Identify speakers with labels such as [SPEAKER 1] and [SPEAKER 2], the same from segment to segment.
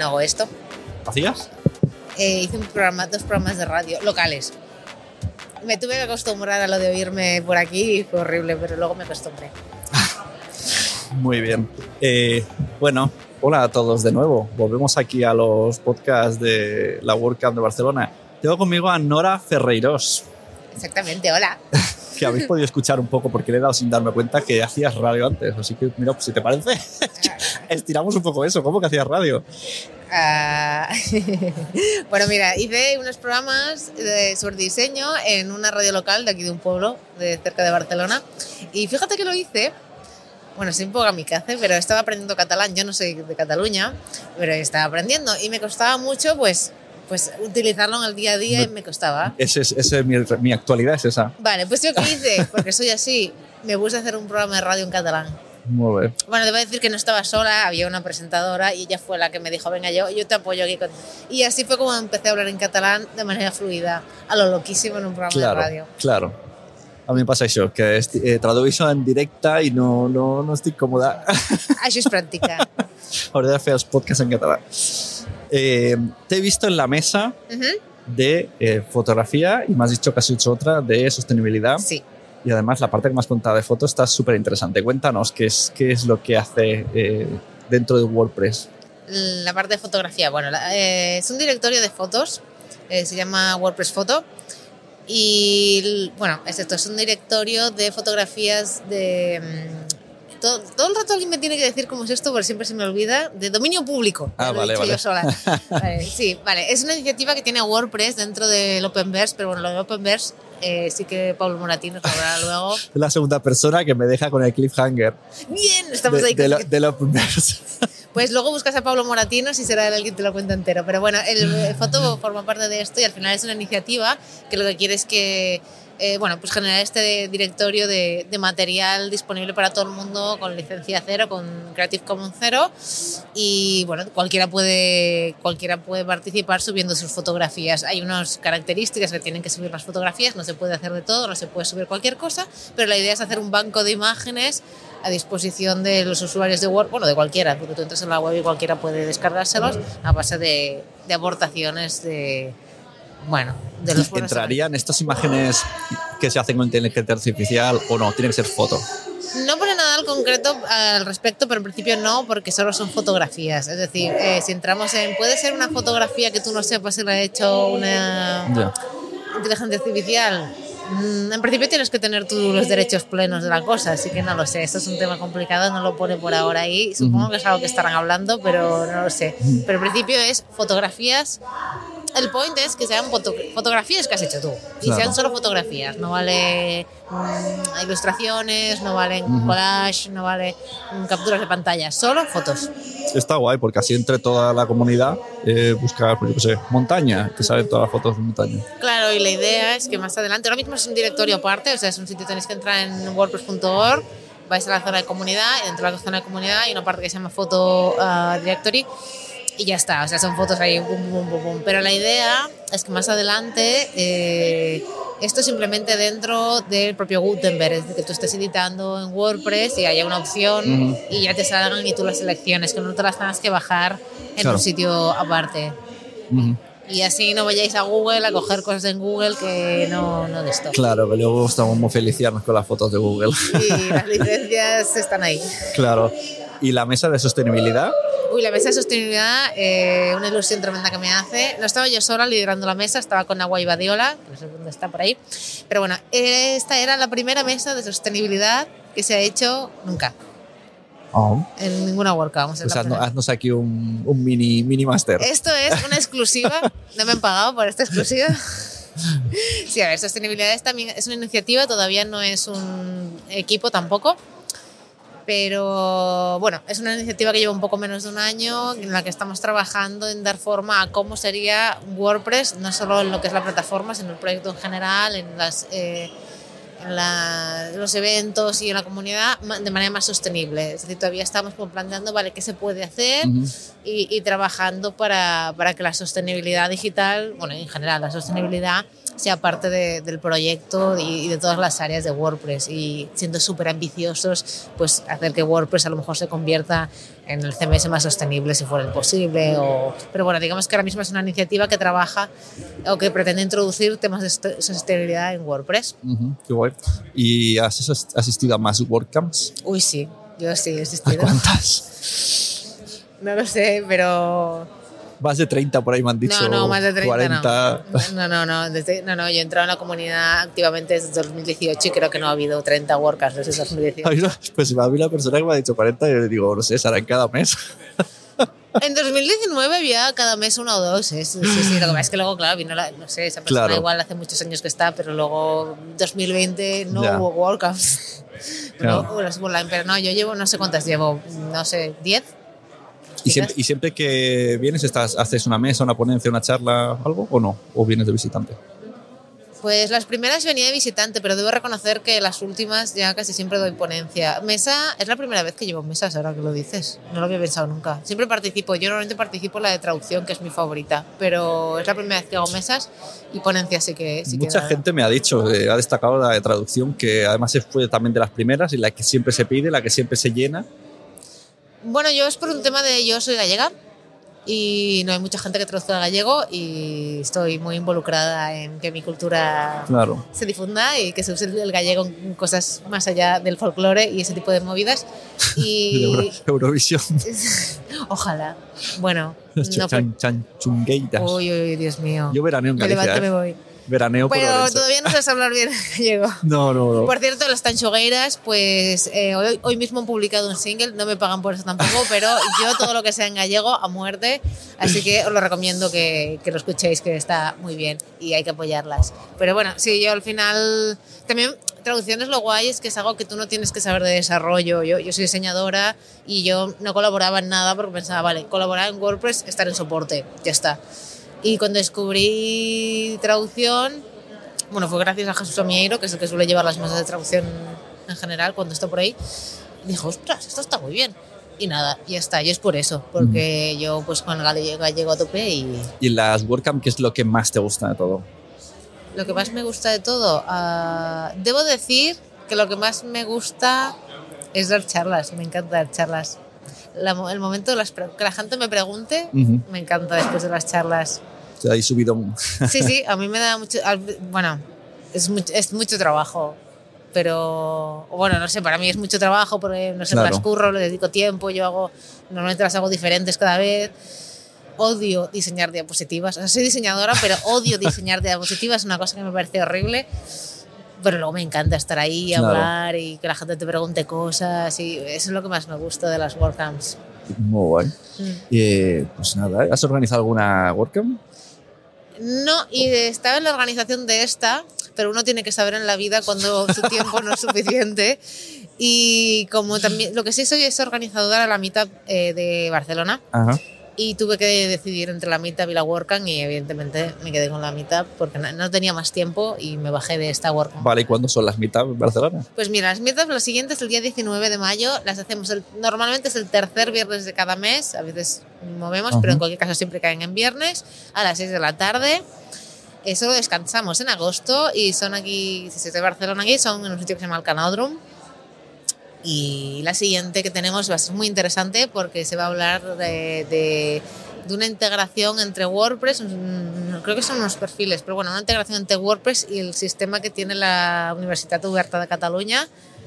[SPEAKER 1] No hago esto.
[SPEAKER 2] ¿Hacías?
[SPEAKER 1] Eh, hice un programa, dos programas de radio locales. Me tuve que acostumbrar a lo de oírme por aquí y fue horrible, pero luego me acostumbré.
[SPEAKER 3] Muy bien. Eh, bueno, hola a todos de nuevo. Volvemos aquí a los podcasts de la WordCamp de Barcelona. Tengo conmigo a Nora Ferreiros,
[SPEAKER 1] Exactamente, hola.
[SPEAKER 3] que habéis podido escuchar un poco porque le he dado sin darme cuenta que hacías radio antes. Así que, mira, pues, si te parece, estiramos un poco eso. ¿Cómo que hacías radio?
[SPEAKER 1] Ah, bueno, mira, hice unos programas de, sobre diseño en una radio local de aquí de un pueblo, de cerca de Barcelona. Y fíjate que lo hice. Bueno, soy un poco kamikaze, pero estaba aprendiendo catalán. Yo no soy de Cataluña, pero estaba aprendiendo. Y me costaba mucho, pues, pues utilizarlo en el día a día y me costaba.
[SPEAKER 3] Ese es, ese es mi, mi actualidad, es esa.
[SPEAKER 1] Vale, pues yo qué hice, porque soy así, me puse a hacer un programa de radio en catalán.
[SPEAKER 3] Muy bien.
[SPEAKER 1] Bueno, debo decir que no estaba sola, había una presentadora y ella fue la que me dijo, venga, yo, yo te apoyo aquí. Con... Y así fue como empecé a hablar en catalán de manera fluida, a lo loquísimo en un programa
[SPEAKER 3] Claro,
[SPEAKER 1] de radio.
[SPEAKER 3] claro. A mi em passa això, que eh, tradueixo en directe i no, no, no estic còmode.
[SPEAKER 1] Això és pràctica.
[SPEAKER 3] Hauré de fer els podcasts en català. Eh, te he visto en la mesa de eh, fotografía y me has dicho que has hecho otra de sostenibilidad.
[SPEAKER 1] Sí.
[SPEAKER 3] Y además la parte que me has contado de fotos está súper interesante. Cuéntanos qué es, qué es lo que hace eh, dentro de WordPress.
[SPEAKER 1] La parte de fotografía, bueno, la- es un directorio de fotos, se llama WordPress Photo. Y bueno, es esto, es un directorio de fotografías de... Todo, todo el rato alguien me tiene que decir cómo es esto, porque siempre se me olvida, de dominio público.
[SPEAKER 3] Ah, vale, vale.
[SPEAKER 1] yo sola. Vale, sí, vale. Es una iniciativa que tiene WordPress dentro del Openverse, pero bueno, lo de Openverse eh, sí que Pablo Moratino nos hablará luego.
[SPEAKER 3] Es la segunda persona que me deja con el cliffhanger
[SPEAKER 1] Bien, estamos
[SPEAKER 3] de,
[SPEAKER 1] ahí.
[SPEAKER 3] de lo- del Openverse.
[SPEAKER 1] Pues luego buscas a Pablo Moratino si será él el que te lo cuenta entero. Pero bueno, el, el foto forma parte de esto y al final es una iniciativa que lo que quiere es que, eh, bueno, pues generar este directorio de, de material disponible para todo el mundo con licencia cero, con Creative Commons cero. Y bueno, cualquiera puede, cualquiera puede participar subiendo sus fotografías. Hay unas características que tienen que subir las fotografías, no se puede hacer de todo, no se puede subir cualquier cosa, pero la idea es hacer un banco de imágenes a disposición de los usuarios de Word, bueno, de cualquiera, porque tú entras en la web y cualquiera puede descargárselos a base de, de aportaciones de, bueno, de los
[SPEAKER 3] ¿Entrarían estas imágenes que se hacen con inteligencia artificial o no? Tiene que ser foto.
[SPEAKER 1] No pone nada al concreto al respecto, pero en principio no, porque solo son fotografías. Es decir, eh, si entramos en. Puede ser una fotografía que tú no sepas si la ha hecho una
[SPEAKER 3] Ya.
[SPEAKER 1] inteligencia artificial. Mm, En principio tienes que tener tú los derechos plenos de la cosa, así que no lo sé. Esto es un tema complicado, no lo pone por ahora ahí. Supongo que es algo que estarán hablando, pero no lo sé. Pero en principio es fotografías. El point es que sean foto- fotografías que has hecho tú y
[SPEAKER 3] Claro.
[SPEAKER 1] sean solo fotografías. No vale mm, ilustraciones, no valen collage, no vale mm, capturas de pantalla, solo fotos.
[SPEAKER 3] Está guay porque así entre toda la comunidad eh, buscar, pues yo qué sé, montaña, que salen todas las fotos de montaña.
[SPEAKER 1] Claro, y la idea es que más adelante, ahora mismo es un directorio aparte, o sea, es un sitio tenéis que entrar en wordpress.org, vais a la zona de comunidad y dentro de la zona de comunidad hay una parte que se llama Photo ah, Directory y ya está, o sea, son fotos ahí, bum, bum, bum, bum. Pero la idea es que más adelante eh, esto simplemente dentro del propio Gutenberg, es decir, que tú estés editando en WordPress y haya una opción y ya te salgan y tú las selecciones, que no te las tengas que bajar en
[SPEAKER 3] Claro.
[SPEAKER 1] un sitio aparte.
[SPEAKER 3] Ujú.
[SPEAKER 1] Y así no vayáis a Google a coger cosas en Google que no, no de esto.
[SPEAKER 3] Claro, que luego estamos muy felicianos con las fotos de Google.
[SPEAKER 1] Y las licencias están ahí.
[SPEAKER 3] claro. ¿Y la mesa de sostenibilidad?
[SPEAKER 1] Uy, la mesa de sostenibilidad, eh, una ilusión tremenda que me hace. No estaba yo sola liderando la mesa, estaba con Agua y Badiola, que no sé dónde está por ahí. Pero bueno, esta era la primera mesa de sostenibilidad que se ha hecho nunca.
[SPEAKER 3] Oh.
[SPEAKER 1] En ninguna WordCamp.
[SPEAKER 3] Pues haznos, haznos, aquí un, un, mini, mini master.
[SPEAKER 1] Esto es una exclusiva. no me han pagado por esta exclusiva. Sí, a ver, sostenibilidad es también es una iniciativa, todavía no es un equipo tampoco. Pero bueno, es una iniciativa que lleva un poco menos de un año en la que estamos trabajando en dar forma a cómo sería WordPress, no solo en lo que es la plataforma, sino el proyecto en general, en las. Eh, en la, los eventos y en la comunidad de manera más sostenible. Es decir, todavía estamos planteando vale, qué se puede hacer uh -huh. y, y, trabajando para, para, que la sostenibilidad digital, bueno, en general, la sostenibilidad sea parte de, del proyecto y, y, de todas las áreas de WordPress y siendo súper ambiciosos, pues hacer que WordPress a lo mejor se convierta en el CMS más sostenible si fuera posible. O, pero bueno, digamos que ahora mismo es una iniciativa que trabaja o que pretende introducir temas de sostenibilidad en WordPress.
[SPEAKER 3] Uh -huh, qué guay. ¿Y has asistido a más WordCamps?
[SPEAKER 1] Uy, sí, yo sí he asistido.
[SPEAKER 3] ¿A cuántas?
[SPEAKER 1] No lo sé, pero
[SPEAKER 3] más de 30 por ahí me han dicho.
[SPEAKER 1] No, no, más de 30
[SPEAKER 3] 40.
[SPEAKER 1] No, no, no, desde, no, no, yo he entrado en la comunidad activamente desde 2018 y creo que no ha habido 30 WordCamps desde 2018.
[SPEAKER 3] Pues a mí la persona que me ha dicho 40 yo le digo, no sé, serán cada mes.
[SPEAKER 1] En 2019 había cada mes uno o dos, ¿eh? sí, sí, lo que pasa es que luego, claro, vino la, no sé, esa persona
[SPEAKER 3] Claro.
[SPEAKER 1] igual hace muchos años que está, pero luego 2020 no
[SPEAKER 3] Ya.
[SPEAKER 1] hubo WordCamps.
[SPEAKER 3] Claro.
[SPEAKER 1] No, online, pero no, yo llevo no sé cuántas llevo, no sé, 10.
[SPEAKER 3] ¿Y siempre, y siempre que vienes, estás, haces una mesa, una ponencia, una charla, algo o no? ¿O vienes de visitante?
[SPEAKER 1] Pues las primeras venía de visitante, pero debo reconocer que las últimas ya casi siempre doy ponencia. Mesa es la primera vez que llevo mesas, ahora que lo dices. No lo había pensado nunca. Siempre participo. Yo normalmente participo en la de traducción, que es mi favorita, pero es la primera vez que hago mesas y ponencia sí que. Sí
[SPEAKER 3] Mucha gente me ha dicho, eh, ha destacado la de traducción, que además fue también de las primeras y la que siempre se pide, la que siempre se llena.
[SPEAKER 1] Bueno, yo es por un tema de yo soy gallega y no hay mucha gente que traduzca al gallego y estoy muy involucrada en que mi cultura
[SPEAKER 3] Claro.
[SPEAKER 1] se difunda y que se use el gallego en cosas más allá del folclore y ese tipo de movidas. Y
[SPEAKER 3] Euro- Eurovisión.
[SPEAKER 1] ojalá. Bueno, no
[SPEAKER 3] Chan, chan, chungueiras.
[SPEAKER 1] Uy, uy, Dios mío.
[SPEAKER 3] Yo veraneo en
[SPEAKER 1] me
[SPEAKER 3] Galicia.
[SPEAKER 1] levanto,
[SPEAKER 3] ¿eh?
[SPEAKER 1] me voy.
[SPEAKER 3] Veraneo por
[SPEAKER 1] Pero
[SPEAKER 3] Orense.
[SPEAKER 1] todavía no sabes hablar bien gallego.
[SPEAKER 3] No, no, no.
[SPEAKER 1] Por cierto, las tanchogueiras, pues eh, hoy, hoy mismo han publicado un single, no me pagan por eso tampoco, pero yo todo lo que sea en gallego a muerte, así que os lo recomiendo que, que lo escuchéis, que está muy bien y hay que apoyarlas. Pero bueno, sí, yo al final también traducciones lo guay es que es algo que tú no tienes que saber de desarrollo. Yo, yo soy diseñadora y yo no colaboraba en nada porque pensaba, vale, colaborar en WordPress, estar en soporte, ya está. Y cuando descubrí traducción, bueno, fue gracias a Jesús Amieiro, que es el que suele llevar las mesas de traducción en general cuando está por ahí. Dijo, ostras, esto está muy bien. Y nada, ya está, y es por eso, porque yo pues con el gallego, a tope y
[SPEAKER 3] Y las WordCamp, ¿qué es lo que más te gusta de todo?
[SPEAKER 1] lo que más me gusta de todo, ah, debo decir que lo que más me gusta es dar charlas, me encanta dar charlas. La el momento de las que la gente me pregunte,
[SPEAKER 3] Ujú.
[SPEAKER 1] me encanta después de las charlas.
[SPEAKER 3] O sea, ahí subido un...
[SPEAKER 1] Sí, sí, a mí me da mucho. Bueno, es mucho, es mucho trabajo. Pero, bueno, no sé, para mí es mucho trabajo porque no sé, me
[SPEAKER 3] Claro.
[SPEAKER 1] las curro, le dedico tiempo, yo hago, normalmente las hago diferentes cada vez. Odio diseñar diapositivas. O sea, soy diseñadora, pero odio diseñar diapositivas, es una cosa que me parece horrible. Pero luego me encanta estar ahí,
[SPEAKER 3] Claro.
[SPEAKER 1] hablar y que la gente te pregunte cosas. Y eso es lo que más me gusta de las WordCamps.
[SPEAKER 3] Muy guay.
[SPEAKER 1] Mm.
[SPEAKER 3] Eh, pues nada, ¿eh? ¿has organizado alguna WordCamp?
[SPEAKER 1] No, y estaba en la organización de esta, pero uno tiene que saber en la vida cuando su tiempo no es suficiente. Y como también, lo que sí soy es organizadora de la Meetup eh, de Barcelona
[SPEAKER 3] Ajá.
[SPEAKER 1] Y tuve que decidir entre la Meetup y la WordCamp y evidentemente me quedé con la Meetup porque no, tenía más tiempo y me bajé de esta WordCamp.
[SPEAKER 3] Vale, ¿y cuándo son las mitad en Barcelona?
[SPEAKER 1] Pues mira, las meetups, las siguientes, el día 19 de mayo, las hacemos, el- normalmente es el tercer viernes de cada mes, a veces movemos,
[SPEAKER 3] Ajá.
[SPEAKER 1] pero en cualquier caso siempre caen en viernes, a las 6 de la tarde. Solo descansamos en agosto y son aquí, si es de Barcelona aquí, son en un sitio que se llama el Canódromo. Y la siguiente que tenemos va a ser muy interesante porque se va a hablar de, de, de una integración entre WordPress, creo que son unos perfiles, pero bueno, una integración entre WordPress y el sistema que tiene la Universitat Oberta de Cataluña,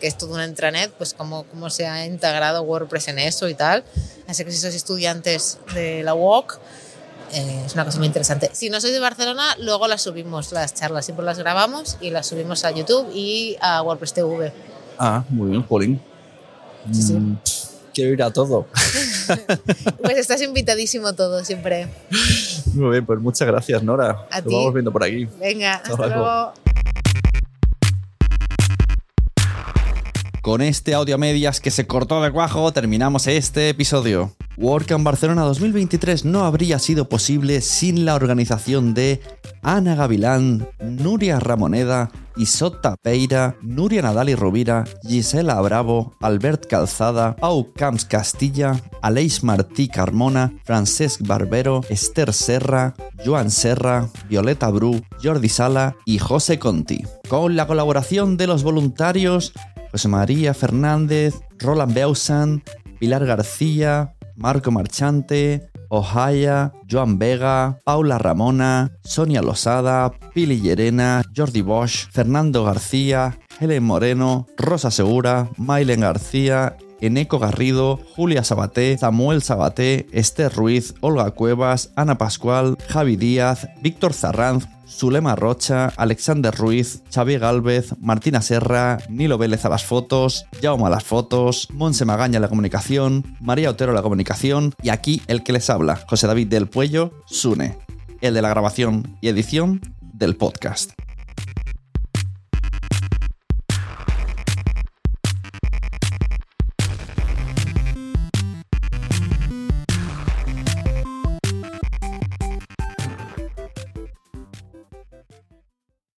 [SPEAKER 1] que es toda una intranet, pues cómo, cómo se ha integrado WordPress en eso y tal. Así que si sois estudiantes de la UOC, eh, es una cosa muy interesante. Si no sois de Barcelona, luego las subimos, las charlas, siempre las grabamos y las subimos a YouTube y a WordPress TV.
[SPEAKER 3] Ah, muy bien, Pauline.
[SPEAKER 1] Sí, sí.
[SPEAKER 3] Mm, quiero ir a todo.
[SPEAKER 1] Pues estás invitadísimo todo, siempre.
[SPEAKER 3] Muy bien, pues muchas gracias, Nora.
[SPEAKER 1] A ti.
[SPEAKER 3] vamos viendo por aquí.
[SPEAKER 1] Venga, hasta
[SPEAKER 3] luego.
[SPEAKER 1] luego.
[SPEAKER 2] Con este audio a medias que se cortó de cuajo, terminamos este episodio. WordCamp Barcelona 2023 no habría sido posible sin la organización de Ana Gavilán, Nuria Ramoneda, Isot Tapeira, Nuria Nadal y Rovira, Gisela Bravo, Albert Calzada, Pau Camps Castilla, Aleix Martí Carmona, Francesc Barbero, Esther Serra, Joan Serra, Violeta Bru, Jordi Sala y José Conti. Con la colaboración de los voluntarios José María Fernández, Roland Beusan, Pilar García, Marco Marchante, Ohaya, Joan Vega, Paula Ramona, Sonia Losada, Pili Llerena, Jordi Bosch, Fernando García, Helen Moreno, Rosa Segura, Mailen García, Eneco Garrido, Julia Sabaté, Samuel Sabaté, Esther Ruiz, Olga Cuevas, Ana Pascual, Javi Díaz, Víctor Zarranz, Zulema Rocha, Alexander Ruiz, Xavier Galvez, Martina Serra, Nilo Vélez a las fotos, Jaume a las fotos, Monse Magaña la comunicación, María Otero la comunicación y aquí el que les habla, José David del Puello, Sune, el de la grabación y edición del podcast.